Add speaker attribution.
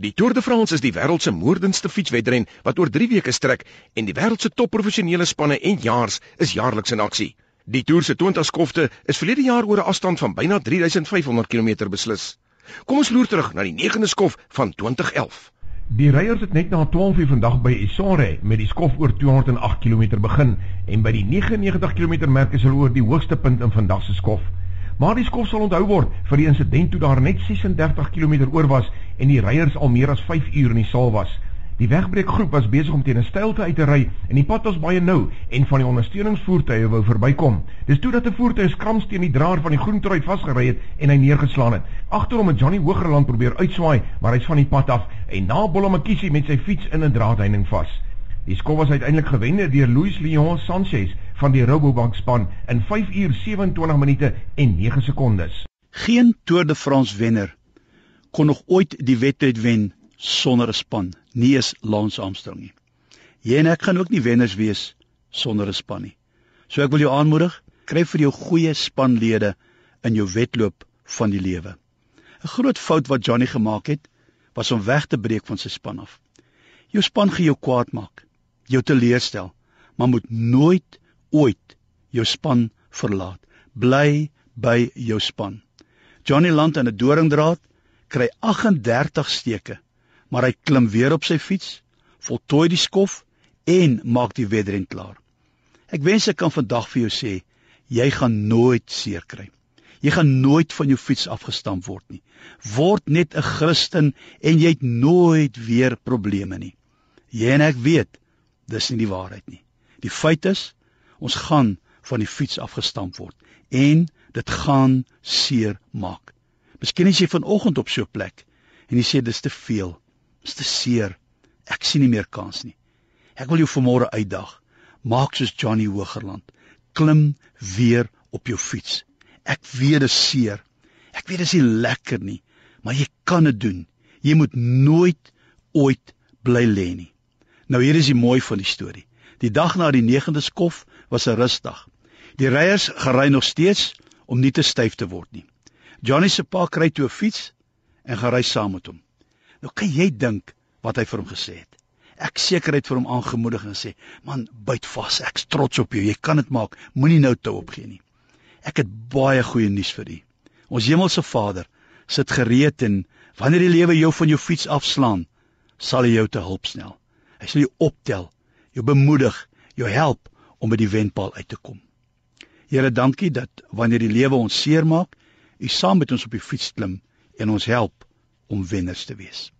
Speaker 1: Die Tour de France is die wêreld se moordendste fietswedren wat oor 3 weke strek en die wêreld se topprofessionele spanne en jaars is jaarliks in aksie. Die Tour se 20 skofte is verlede jaar oor 'n afstand van byna 3500 km beslis. Kom ons loer terug na die 9de skof van 2011.
Speaker 2: Die ryers het net na 12:00 vandag by Isare met die skof oor 208 km begin en by die 99 km merk is hulle oor die hoogste punt in vandag se skof. Maar die skof sal onthou word vir die insident toe daar net 36 km oor was en die ryers al meer as 5 uur in die saal was. Die wegbreekgroep was besig om teen 'n steilte uit te ry en die pad was baie nou en van die ondersteuningsvoertuie wou verbykom. Dis toe dat 'n voertuig skrams teen die draer van die groentrui vasgery het en hy neergeslaan het. Agter hom het Johnny Hogerland probeer uitswaai, maar hy's van die pad af en na Bollamakisi met sy fiets in 'n draadheining vas. Die skof was uiteindelik gewen deur Luis Leon Sanchez van die Rabobank span in 5 uur 27 minute en 9 sekondes.
Speaker 3: Geen Tour de France wenner kon nog ooit die wedstryd wen sonder 'n span, nie eens Lance Armstrong nie. Jy en ek gaan ook nie wenners wees sonder 'n span nie. So ek wil jou aanmoedig, kry vir jou goeie spanlede in jou wedloop van die lewe. 'n Groot fout wat Johnny gemaak het, was om weg te breek van sy span af. Jou span gaan jou kwaad maak, jou teleurstel, maar moet nooit ooit jou span verlaat. Bly by jou span. Johnny land in 'n doringdraad kry 38 steke maar hy klim weer op sy fiets, voltooi die skof en maak die wedren klaar. Ek wens ek kan vandag vir jou sê, jy gaan nooit seer kry. Jy gaan nooit van jou fiets afgestamp word nie. Word net 'n Christen en jy het nooit weer probleme nie. Jy en ek weet, dis nie die waarheid nie. Die feit is, ons gaan van die fiets afgestamp word en dit gaan seer maak. Miskien is jy vanoggend op so 'n plek en jy sê dis te veel. Dis te seer. Ek sien nie meer kans nie. Ek wil jou vanmôre uitdag. Maak soos Johnny Hogerland. Klim weer op jou fiets. Ek weet dit is seer. Ek weet dit is nie lekker nie, maar jy kan dit doen. Jy moet nooit ooit bly lê nie. Nou hier is die mooi van die storie. Die dag na die 9de skof was 'n rusdag. Die ryers gery nog steeds om nie te styf te word nie. Johnny se pa kry toe 'n fiets en gery saam met hom. Nou kan jy dink wat hy vir hom gesê het. Ek seker het vir hom aangemoedig en sê: "Man, byt vas. Ek's trots op jou. Jy kan dit maak. Moenie nou toe opgee nie." Ek het baie goeie nuus vir u. Ons hemelse Vader sit gereed en wanneer die lewe jou van jou fiets afslaan, sal hy jou te hulp snel. Hy sal jou optel, jou bemoedig, jou help om by die wenpaal uit te kom. Here, dankie dat wanneer die lewe ons seermaak, u saam met ons op die fiets klim en ons help om wenners te wees.